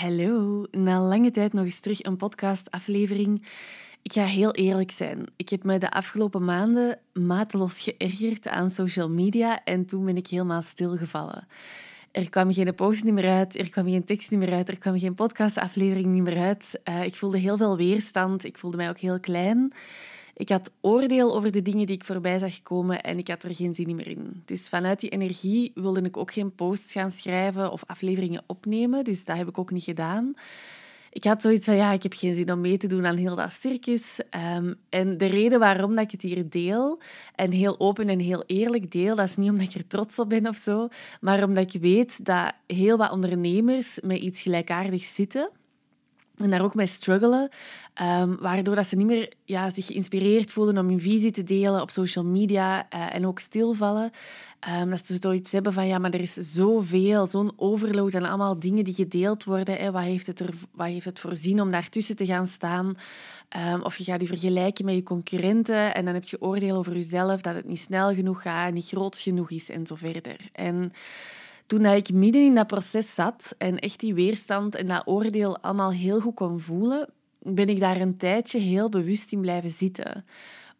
Hallo, na lange tijd nog eens terug een podcastaflevering. Ik ga heel eerlijk zijn. Ik heb me de afgelopen maanden mateloos geërgerd aan social media en toen ben ik helemaal stilgevallen. Er kwam geen post meer uit, er kwam geen tekst meer uit, er kwam geen podcastaflevering meer uit. Uh, ik voelde heel veel weerstand, ik voelde mij ook heel klein. Ik had oordeel over de dingen die ik voorbij zag komen en ik had er geen zin meer in. Dus vanuit die energie wilde ik ook geen posts gaan schrijven of afleveringen opnemen. Dus dat heb ik ook niet gedaan. Ik had zoiets van, ja, ik heb geen zin om mee te doen aan heel dat circus. Um, en de reden waarom dat ik het hier deel, en heel open en heel eerlijk deel, dat is niet omdat ik er trots op ben of zo, maar omdat ik weet dat heel wat ondernemers met iets gelijkaardigs zitten en daar ook mee struggelen, um, waardoor dat ze niet meer ja, zich geïnspireerd voelen om hun visie te delen op social media uh, en ook stilvallen. Um, dat ze zoiets hebben van, ja, maar er is zoveel, zo'n overload aan allemaal dingen die gedeeld worden. Hè. Wat, heeft het er, wat heeft het voorzien om daartussen te gaan staan? Um, of je gaat je vergelijken met je concurrenten en dan heb je oordeel over jezelf dat het niet snel genoeg gaat, niet groot genoeg is en zo verder. En toen ik midden in dat proces zat en echt die weerstand en dat oordeel allemaal heel goed kon voelen, ben ik daar een tijdje heel bewust in blijven zitten.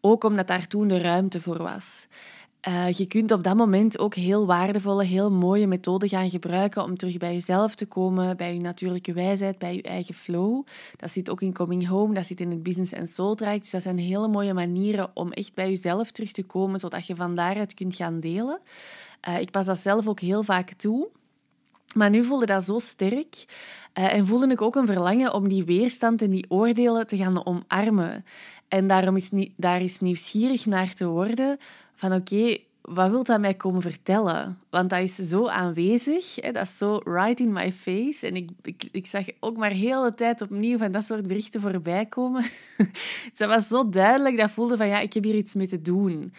Ook omdat daar toen de ruimte voor was. Uh, je kunt op dat moment ook heel waardevolle, heel mooie methoden gaan gebruiken om terug bij jezelf te komen, bij je natuurlijke wijsheid, bij je eigen flow. Dat zit ook in Coming Home, dat zit in het Business and Soul Traject. Dus dat zijn hele mooie manieren om echt bij jezelf terug te komen, zodat je van daaruit kunt gaan delen. Uh, ik pas dat zelf ook heel vaak toe. Maar nu voelde dat zo sterk uh, en voelde ik ook een verlangen om die weerstand en die oordelen te gaan omarmen. En daarom is daar is nieuwsgierig naar te worden van oké, wat wil dat mij komen vertellen? Want dat is zo aanwezig, hè? dat is zo right in my face. En ik, ik, ik zag ook maar heel de tijd opnieuw van dat soort berichten voorbij komen. dus dat was zo duidelijk, dat voelde van ja, ik heb hier iets mee te doen.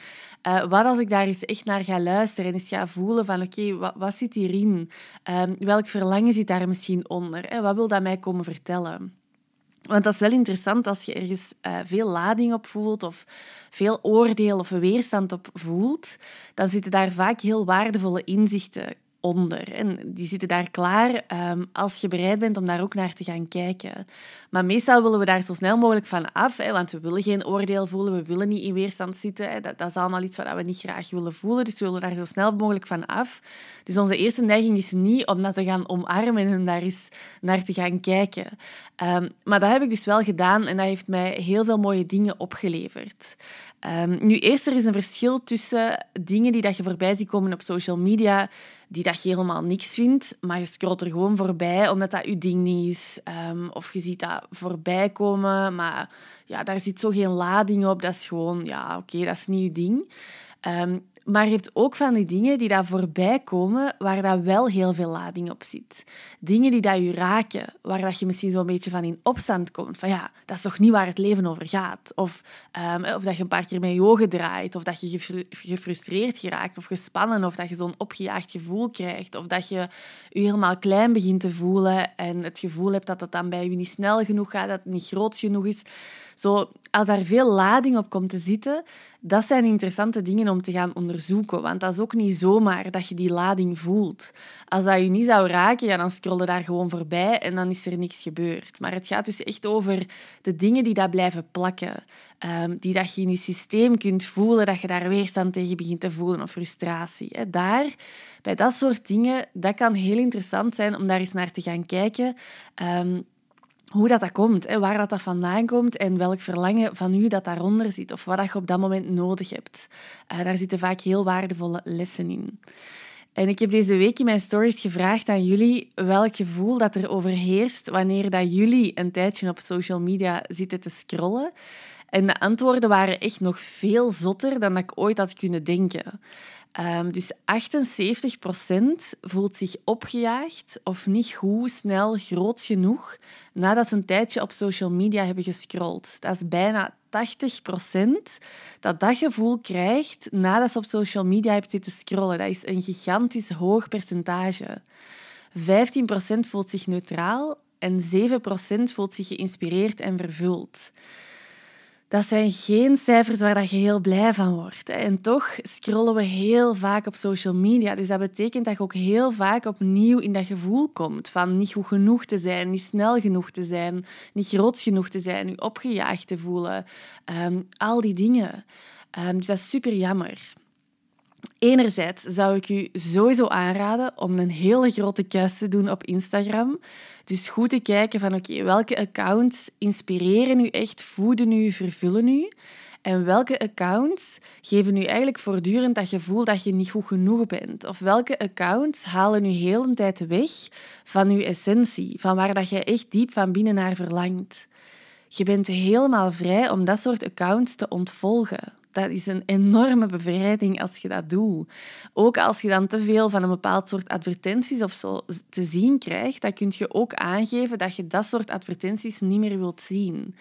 Uh, wat als ik daar eens echt naar ga luisteren en eens ga voelen van oké, wat, wat, zit hierin? Uh, welk verlangen zit daar misschien onder? Hè? Wat wil dat mij komen vertellen? Want dat is wel interessant als je ergens uh, veel lading op voelt of veel oordeel of weerstand op voelt, dan zitten daar vaak heel waardevolle inzichten onder. En die zitten daar klaar um, als je bereid bent om daar ook naar te gaan kijken. Maar meestal willen we daar zo snel mogelijk van af, hè, want we willen geen oordeel voelen, we willen niet in weerstand zitten. Hè. Dat, dat, is allemaal iets wat we niet graag willen voelen, dus we willen daar zo snel mogelijk van af. Dus onze eerste neiging is niet om dat te gaan omarmen en daar eens naar te gaan kijken. Um, maar dat heb ik dus wel gedaan en dat heeft mij heel veel mooie dingen opgeleverd. Um, nu, eerst er is een verschil tussen dingen die dat je voorbij ziet komen op social media, die dat je helemaal niks vindt, maar je scrolt er gewoon voorbij omdat dat je ding niet is. Um, of je ziet dat voorbij komen, maar ja, daar zit zo geen lading op. Dat is gewoon, ja, oké, dat is niet je ding. Um, maar je hebt ook van die dingen die daar voorbij komen, waar dat wel heel veel lading op zit. Dingen die dat je raken, waar dat je misschien zo'n beetje van in opstand komt. Van ja, dat is toch niet waar het leven over gaat. Of, um, of dat je een paar keer met je ogen draait. Of dat je gefrustreerd geraakt of gespannen. Of dat je zo'n opgejaagd gevoel krijgt. Of dat je je helemaal klein begint te voelen en het gevoel hebt dat het dan bij je niet snel genoeg gaat, dat het niet groot genoeg is. Zo, als daar veel lading op komt te zitten, dat zijn interessante dingen om te gaan onderzoeken. Want dat is ook niet zomaar dat je die lading voelt. Als dat je niet zou raken, ja, dan scroll je daar gewoon voorbij en dan is er niks gebeurd. Maar het gaat dus echt over de dingen die daar blijven plakken. Um, die dat je in je systeem kunt voelen, dat je daar weerstand tegen begint te voelen of frustratie. Daar, bij dat soort dingen, dat kan heel interessant zijn om daar eens naar te gaan kijken. Um, hoe dat, dat komt, hè, waar dat, dat vandaan komt en welk verlangen van u dat daaronder zit of wat dat je op dat moment nodig hebt. Uh, daar zitten vaak heel waardevolle lessen in. En ik heb deze week in mijn stories gevraagd aan jullie welk gevoel dat er overheerst wanneer dat jullie een tijdje op social media zitten te scrollen. En de antwoorden waren echt nog veel zotter dan dat ik ooit had kunnen denken. Um, dus 78% voelt zich opgejaagd of niet goed, snel, groot genoeg nadat ze een tijdje op social media hebben gescrolld. Dat is bijna 80% dat dat gevoel krijgt nadat ze op social media hebben zitten scrollen. Dat is een gigantisch hoog percentage. 15% voelt zich neutraal en 7% voelt zich geïnspireerd en vervuld. Dat zijn geen cijfers waar dat je heel blij van wordt. En toch scrollen we heel vaak op social media. Dus dat betekent dat je ook heel vaak opnieuw in dat gevoel komt van niet goed genoeg te zijn, niet snel genoeg te zijn, niet groot genoeg te zijn, je opgejaagd te voelen. Ehm, al die dingen. Um, dus dat is super jammer. Enerzijds zou ik u sowieso aanraden om een hele grote kuis te doen op Instagram. Dus goed te kijken van oké, welke accounts inspireren u echt, voeden u, vervullen u? En welke accounts geven u eigenlijk voortdurend dat gevoel dat je niet goed genoeg bent? Of welke accounts halen u heel een tijd weg van uw essentie, van waar dat je echt diep van binnen naar verlangt? Je bent helemaal vrij om dat soort accounts te ontvolgen dat is een enorme bevrijding als je dat doet. Ook als je dan te veel van een bepaald soort advertenties of zo te zien krijgt, dan kun je ook aangeven dat je dat soort advertenties niet meer wilt zien.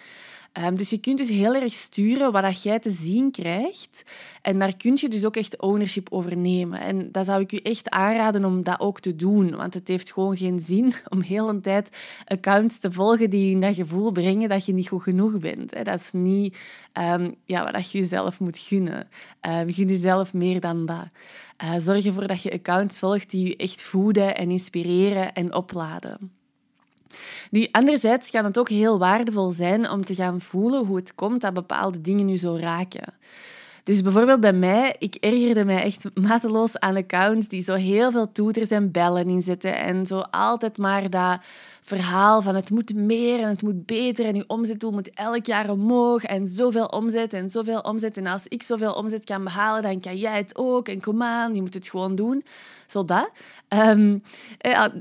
Ehm, dus je kunt dus heel erg sturen wat dat jij te zien krijgt. En daar kun je dus ook echt ownership over nemen. En dat zou ik u echt aanraden om dat ook te doen. Want het heeft gewoon geen zin om heel een tijd accounts te volgen die je dat gevoel brengen dat je niet goed genoeg bent. Dat is niet um, ja, wat je jezelf moet gunnen. Um, gun jezelf meer dan dat. Uh, zorg ervoor dat je accounts volgt die je echt voeden en inspireren en opladen. Nu, anderzijds kan het ook heel waardevol zijn om te gaan voelen hoe het komt dat bepaalde dingen nu zo raken. Dus bijvoorbeeld bij mij, ik ergerde mij echt mateloos aan accounts die zo heel veel toeters en bellen inzetten en zo altijd maar dat verhaal van het moet meer en het moet beter en je omzetdoel moet elk jaar omhoog en zoveel omzet en zoveel omzet. En als ik zoveel omzet kan behalen, dan kan jij het ook. En kom aan, je moet het gewoon doen. Zo dat. Ehm,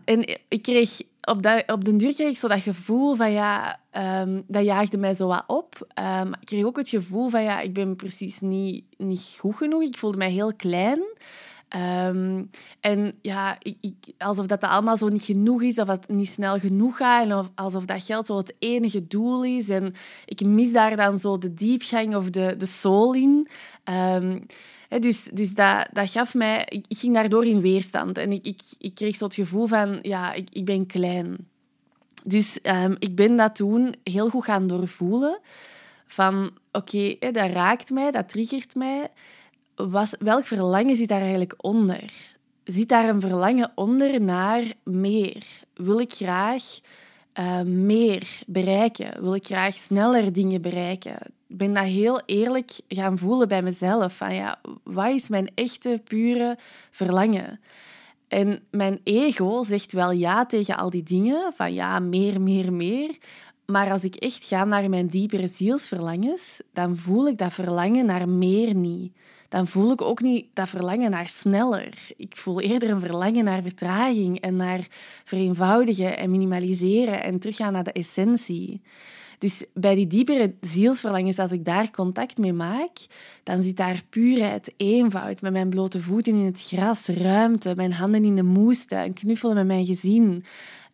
en ik kreeg op, dat, op den duur kreeg ik zo dat gevoel van ja, um, dat jaagde mij zo wat op. Um, ik kreeg ook het gevoel van ja, ik ben precies niet, niet goed genoeg. Ik voelde mij heel klein. En ja, ik, alsof dat allemaal zo niet genoeg is, of het niet snel genoeg gaat, en of, alsof dat geld zo het enige doel is. En ik mis daar dan zo de diepgang of de, de soul in. Dus dus dat, dat gaf mij... Ik, ging daardoor in weerstand. En ik, ik, ik kreeg zo het gevoel van, ja, ik, ik ben klein. Dus um, ik ben dat toen heel goed gaan doorvoelen. Van, oké, dat raakt mij, dat triggert mij welk verlangen zit daar eigenlijk onder? Zit daar een verlangen onder naar meer? Wil ik graag uh, meer bereiken? Wil ik graag sneller dingen bereiken? Ben dat heel eerlijk gaan voelen bij mezelf. Van ja, wat is mijn echte, pure verlangen? En mijn ego zegt wel ja tegen al die dingen. Van ja, meer, meer, meer. Maar als ik echt ga naar mijn diepere zielsverlangens, dan voel ik dat verlangen naar meer niet dan voel ik ook niet dat verlangen naar sneller. Ik voel eerder een verlangen naar vertraging en naar vereenvoudigen en minimaliseren en teruggaan naar de essentie. Dus bij die diepere zielsverlangens, als ik daar contact mee maak, dan zit daar puurheid, eenvoud, met mijn blote voeten in het gras, ruimte, mijn handen in de moestuin, knuffelen met mijn gezin.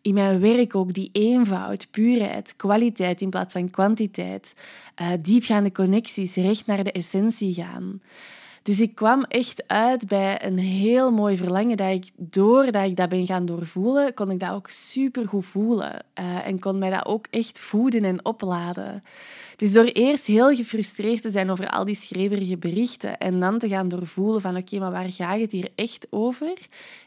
In mijn werk ook die eenvoud, puurheid, kwaliteit in plaats van kwantiteit, uh, diepgaande connecties, recht naar de essentie gaan. Dus ik kwam echt uit bij een heel mooi verlangen dat ik, doordat ik dat ben gaan doorvoelen, kon ik dat ook super goed voelen. Uh, en kon mij dat ook echt voeden en opladen. Dus door eerst heel gefrustreerd te zijn over al die schreeuwerige berichten en dan te gaan doorvoelen van oké, maar waar gaat het hier echt over,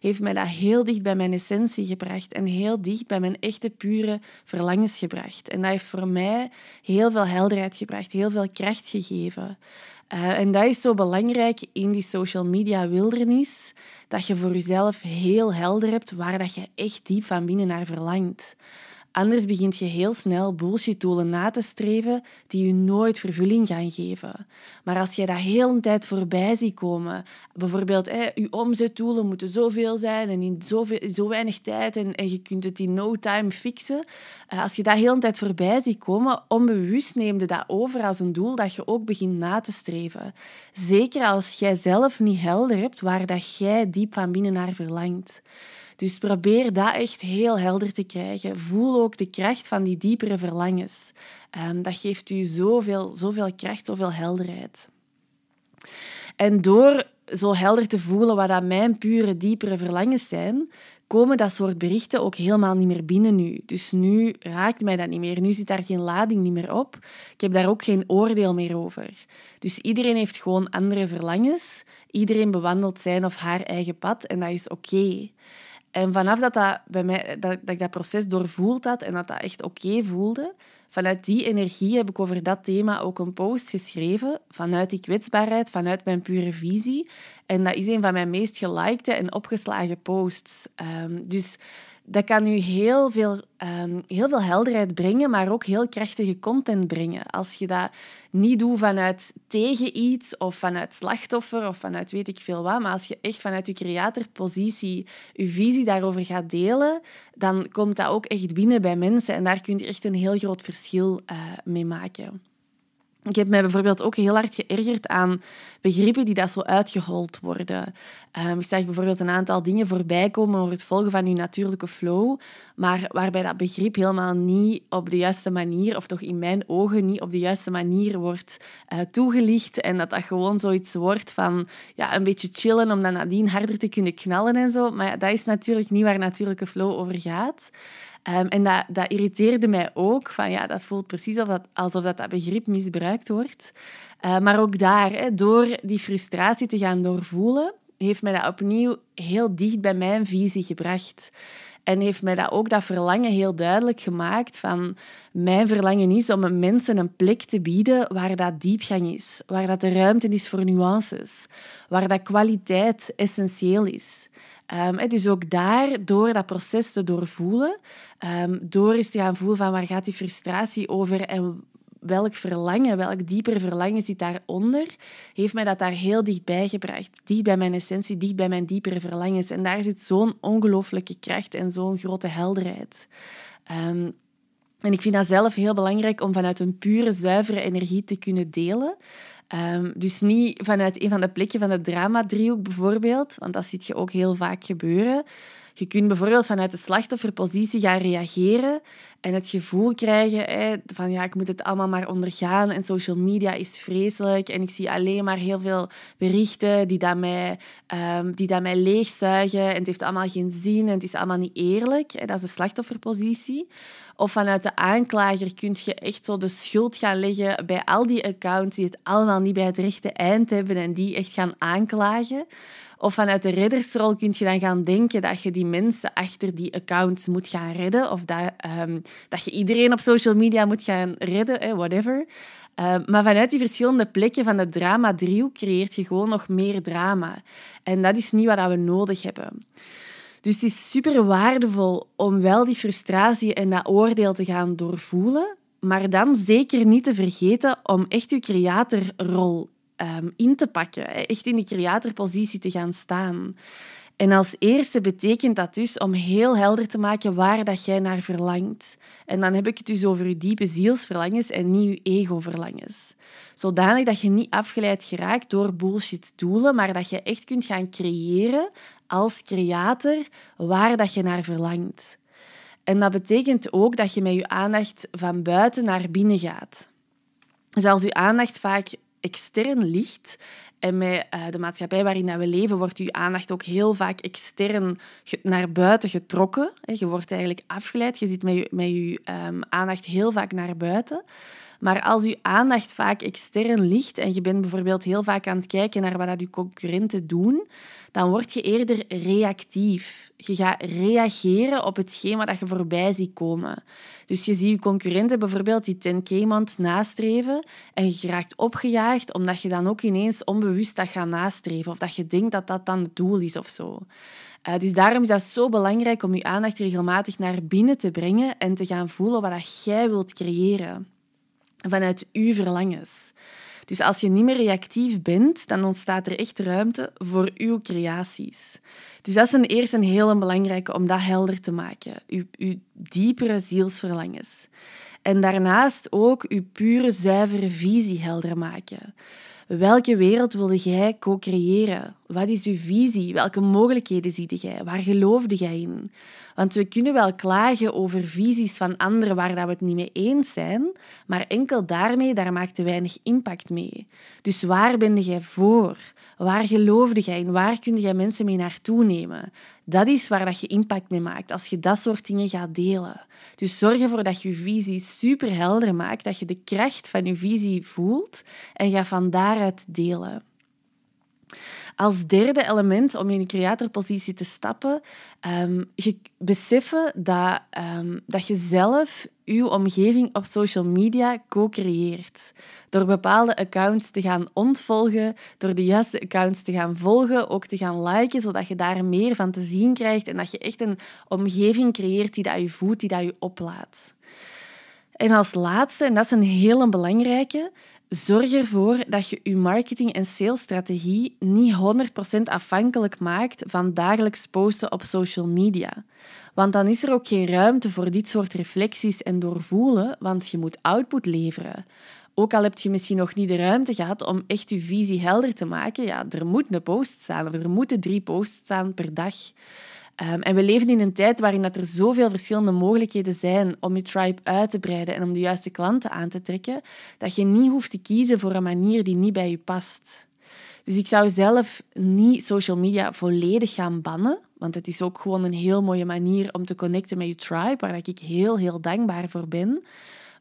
heeft mij dat heel dicht bij mijn essentie gebracht en heel dicht bij mijn echte pure verlangens gebracht. En dat heeft voor mij heel veel helderheid gebracht, heel veel kracht gegeven. Uh, en dat is zo belangrijk in die social media wildernis, dat je voor jezelf heel helder hebt waar dat je echt diep van binnen naar verlangt. Anders begint je heel snel bullshit-doelen na te streven die je nooit vervulling gaan geven. Maar als je dat heel een tijd voorbij ziet komen, bijvoorbeeld je omzetdoelen moeten zoveel zijn en in zo weinig tijd en, je kunt het in no time fixen. Eh, als je dat heel een tijd voorbij ziet komen, onbewust neemde dat over als een doel dat je ook begint na te streven. Zeker als jij zelf niet helder hebt waar dat jij diep van binnen naar verlangt. Dus probeer dat echt heel helder te krijgen. Voel ook de kracht van die diepere verlangens. Um, dat geeft u zoveel, zoveel kracht, zoveel helderheid. En door zo helder te voelen wat dat mijn pure, diepere verlangens zijn, komen dat soort berichten ook helemaal niet meer binnen nu. Dus nu raakt mij dat niet meer. Nu zit daar geen lading niet meer op. Ik heb daar ook geen oordeel meer over. Dus iedereen heeft gewoon andere verlangens. Iedereen bewandelt zijn of haar eigen pad en dat is oké. En vanaf dat, dat, bij mij, dat, dat ik dat proces doorvoeld had en dat dat echt oké voelde, vanuit die energie heb ik over dat thema ook een post geschreven. Vanuit die kwetsbaarheid, vanuit mijn pure visie. En dat is een van mijn meest gelikte en opgeslagen posts. Um, dus dat kan u heel veel, um, heel veel helderheid brengen, maar ook heel krachtige content brengen. Als je dat niet doet vanuit tegen iets of vanuit slachtoffer of vanuit weet ik veel wat, maar als je echt vanuit je creatorpositie je visie daarover gaat delen, dan komt dat ook echt binnen bij mensen en daar kun je echt een heel groot verschil uh, mee maken. Ik heb mij bijvoorbeeld ook heel hard geërgerd aan begrippen die dat zo uitgehold worden. Um, ik zag bijvoorbeeld een aantal dingen voorbij komen over het volgen van je natuurlijke flow, maar waarbij dat begrip helemaal niet op de juiste manier, of toch in mijn ogen niet op de juiste manier wordt uh, toegelicht. En dat dat gewoon zoiets wordt van ja, een beetje chillen om dan nadien harder te kunnen knallen en zo. Maar ja, dat is natuurlijk niet waar natuurlijke flow over gaat. Um, en dat, dat irriteerde mij ook. Van, ja, dat voelt precies alsof dat, alsof dat, dat begrip misbruikt wordt. Uh, maar ook daar, hè, door die frustratie te gaan doorvoelen, heeft mij dat opnieuw heel dicht bij mijn visie gebracht. En heeft mij dat ook dat verlangen heel duidelijk gemaakt van mijn verlangen is om mensen een plek te bieden waar dat diepgang is, waar dat de ruimte is voor nuances, waar dat kwaliteit essentieel is. Um, dus ook daar, door dat proces te doorvoelen, um, door eens te gaan voelen van waar gaat die frustratie over en welk verlangen, welk dieper verlangen zit daaronder, heeft mij dat daar heel dichtbij gebracht. Dicht bij mijn essentie, dicht bij mijn diepere verlangens. En daar zit zo'n ongelooflijke kracht en zo'n grote helderheid. Um, en ik vind dat zelf heel belangrijk om vanuit een pure, zuivere energie te kunnen delen. Um, dus niet vanuit een van de plekken van de drama-driehoek bijvoorbeeld, want dat ziet je ook heel vaak gebeuren. Je kunt bijvoorbeeld vanuit de slachtofferpositie gaan reageren en het gevoel krijgen van ja, ik moet het allemaal maar ondergaan en social media is vreselijk en ik zie alleen maar heel veel berichten die dat mij, um, die dat mij leegzuigen en het heeft allemaal geen zin en het is allemaal niet eerlijk. Hè. Dat is de slachtofferpositie. Of vanuit de aanklager kun je echt zo de schuld gaan leggen bij al die accounts die het allemaal niet bij het rechte eind hebben en die echt gaan aanklagen. Of vanuit de reddersrol kun je dan gaan denken dat je die mensen achter die accounts moet gaan redden. Of dat, um, dat je iedereen op social media moet gaan redden, eh, whatever. Um, maar vanuit die verschillende plekken van de drama-driehoek creëert je gewoon nog meer drama. En dat is niet wat we nodig hebben. Dus het is super waardevol om wel die frustratie en dat oordeel te gaan doorvoelen, maar dan zeker niet te vergeten om echt je creatorrol um, in te pakken, echt in die creatorpositie te gaan staan. En als eerste betekent dat dus om heel helder te maken waar dat jij naar verlangt. En dan heb ik het dus over je diepe zielsverlangens en niet je ego-verlangens. Zodanig dat je niet afgeleid geraakt door bullshit doelen, maar dat je echt kunt gaan creëren als creator waar dat je naar verlangt. En dat betekent ook dat je met je aandacht van buiten naar binnen gaat. Dus als je aandacht vaak extern ligt en met uh, de maatschappij waarin we leven, wordt je aandacht ook heel vaak extern naar buiten getrokken. Je wordt eigenlijk afgeleid. Je zit met je, met je um, aandacht heel vaak naar buiten. Maar als je aandacht vaak extern ligt en je bent bijvoorbeeld heel vaak aan het kijken naar wat je concurrenten doen, dan word je eerder reactief. Je gaat reageren op hetgeen wat je voorbij ziet komen. Dus je ziet je concurrenten bijvoorbeeld die 10k-maand nastreven en je raakt opgejaagd omdat je dan ook ineens onbewust dat gaat nastreven of dat je denkt dat dat dan het doel is of zo. Uh, dus daarom is dat zo belangrijk om je aandacht regelmatig naar binnen te brengen en te gaan voelen wat jij wilt creëren vanuit uw verlangens. Dus als je niet meer reactief bent, dan ontstaat er echt ruimte voor uw creaties. Dus dat is een eerst een heel belangrijke om dat helder te maken. Uw, uw diepere zielsverlangens. En daarnaast ook uw pure, zuivere visie helder maken. Welke wereld wilde jij co-creëren? Wat is uw visie? Welke mogelijkheden zie jij? Waar geloofde jij in? Want we kunnen wel klagen over visies van anderen waar we het niet mee eens zijn, maar enkel daarmee, daar maakt te weinig impact mee. Dus waar ben jij voor? Waar geloofde jij in? Waar kun jij mensen mee naartoe nemen? Dat is waar dat je impact mee maakt, als je dat soort dingen gaat delen. Dus zorg ervoor dat je je visie super helder maakt, dat je de kracht van je visie voelt en ga van daaruit delen. Als derde element om in een creatorpositie te stappen, um, je beseffen dat, um, dat je zelf je omgeving op social media co-creëert. Door bepaalde accounts te gaan ontvolgen, door de juiste accounts te gaan volgen, ook te gaan liken, zodat je daar meer van te zien krijgt en dat je echt een omgeving creëert die dat je voedt, die dat je oplaat. En als laatste, en dat is een hele belangrijke, Zorg ervoor dat je je marketing- en salesstrategie niet 100% afhankelijk maakt van dagelijks posten op social media. Want dan is er ook geen ruimte voor dit soort reflecties en doorvoelen, want je moet output leveren. Ook al heb je misschien nog niet de ruimte gehad om echt je visie helder te maken, ja, er moet een post staan of er moeten drie posts staan per dag. Ehm, en we leven in een tijd waarin dat er zoveel verschillende mogelijkheden zijn om je tribe uit te breiden en om de juiste klanten aan te trekken, dat je niet hoeft te kiezen voor een manier die niet bij je past. Dus ik zou zelf niet social media volledig gaan bannen, want het is ook gewoon een heel mooie manier om te connecten met je tribe, waar ik heel, heel dankbaar voor ben.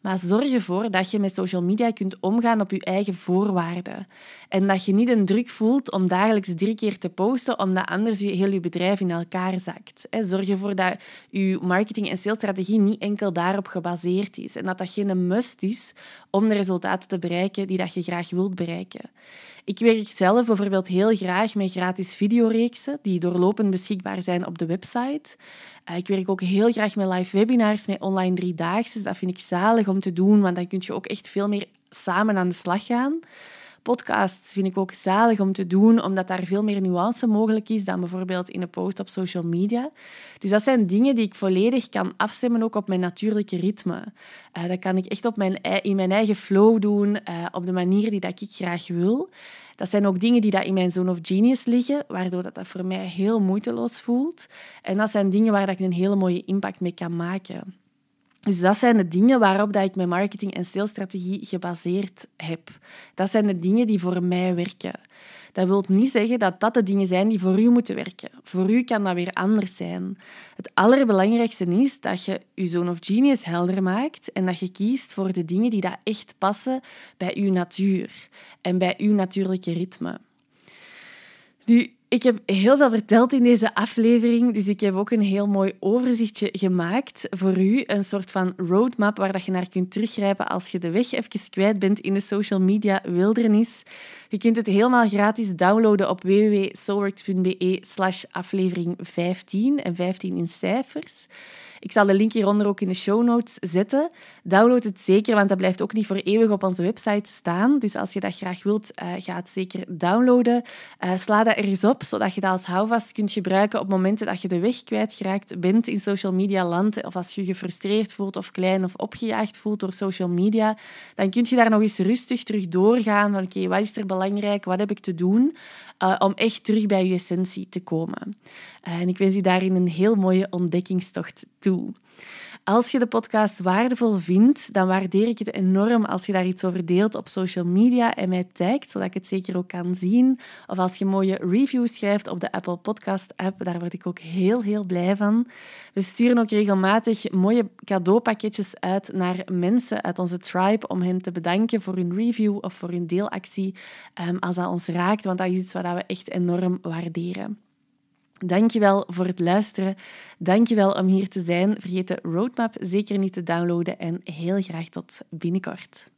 Maar zorg ervoor dat je met social media kunt omgaan op je eigen voorwaarden. En dat je niet een druk voelt om dagelijks drie keer te posten, omdat anders je heel je bedrijf in elkaar zakt. Zorg ervoor dat je marketing- en salesstrategie niet enkel daarop gebaseerd is. En dat dat geen must is om de resultaten te bereiken die dat je graag wilt bereiken. Ik werk zelf bijvoorbeeld heel graag met gratis videoreeksen die doorlopend beschikbaar zijn op de website. Eh, ik werk ook heel graag met live webinars, met online driedaagse. Dat vind ik zalig om te doen, want dan kun je ook echt veel meer samen aan de slag gaan. Podcasts vind ik ook zalig om te doen, omdat daar veel meer nuance mogelijk is dan bijvoorbeeld in een post op social media. Dus dat zijn dingen die ik volledig kan afstemmen ook op mijn natuurlijke ritme. Uh, dat kan ik echt op mijn, in mijn eigen flow doen, uh, op de manier die dat ik graag wil. Dat zijn ook dingen die dat in mijn zone of genius liggen, waardoor dat, dat voor mij heel moeiteloos voelt. En dat zijn dingen waar dat ik een hele mooie impact mee kan maken. Dus dat zijn de dingen waarop dat ik mijn marketing- en salesstrategie gebaseerd heb. Dat zijn de dingen die voor mij werken. Dat wil niet zeggen dat dat de dingen zijn die voor u moeten werken. Voor u kan dat weer anders zijn. Het allerbelangrijkste is dat je je zone of genius helder maakt en dat je kiest voor de dingen die dat echt passen bij uw natuur en bij uw natuurlijke ritme. Nu, ik heb heel veel verteld in deze aflevering, dus ik heb ook een heel mooi overzichtje gemaakt voor u. Een soort van roadmap waar dat je naar kunt teruggrijpen als je de weg even kwijt bent in de social media wildernis. Je kunt het helemaal gratis downloaden op www.soulworks.be slash aflevering 15 en 15 in cijfers. Ik zal de link hieronder ook in de show notes zetten. Download het zeker, want dat blijft ook niet voor eeuwig op onze website staan. Dus als je dat graag wilt, uh, ga het zeker downloaden. Uh, sla dat ergens op, zodat je dat als houvast kunt gebruiken op momenten dat je de weg kwijtgeraakt bent in social media land. Of als je je gefrustreerd voelt of klein of opgejaagd voelt door social media. Dan kun je daar nog eens rustig terug doorgaan van oké, wat is er? Wat heb ik te doen? Uh, om echt terug bij je essentie te komen. en ik wens je daarin een heel mooie ontdekkingstocht toe. Als je de podcast waardevol vindt, dan waardeer ik het enorm als je daar iets over deelt op social media en mij tagt, zodat ik het zeker ook kan zien. Of als je mooie reviews schrijft op de Apple Podcast app, daar word ik ook heel, heel blij van. We sturen ook regelmatig mooie cadeaupakketjes uit naar mensen uit onze tribe om hen te bedanken voor hun review of voor hun deelactie ehm, als dat ons raakt, want dat is iets wat we echt enorm waarderen. Dankjewel voor het luisteren. Dankjewel om hier te zijn. Vergeet de roadmap zeker niet te downloaden en heel graag tot binnenkort.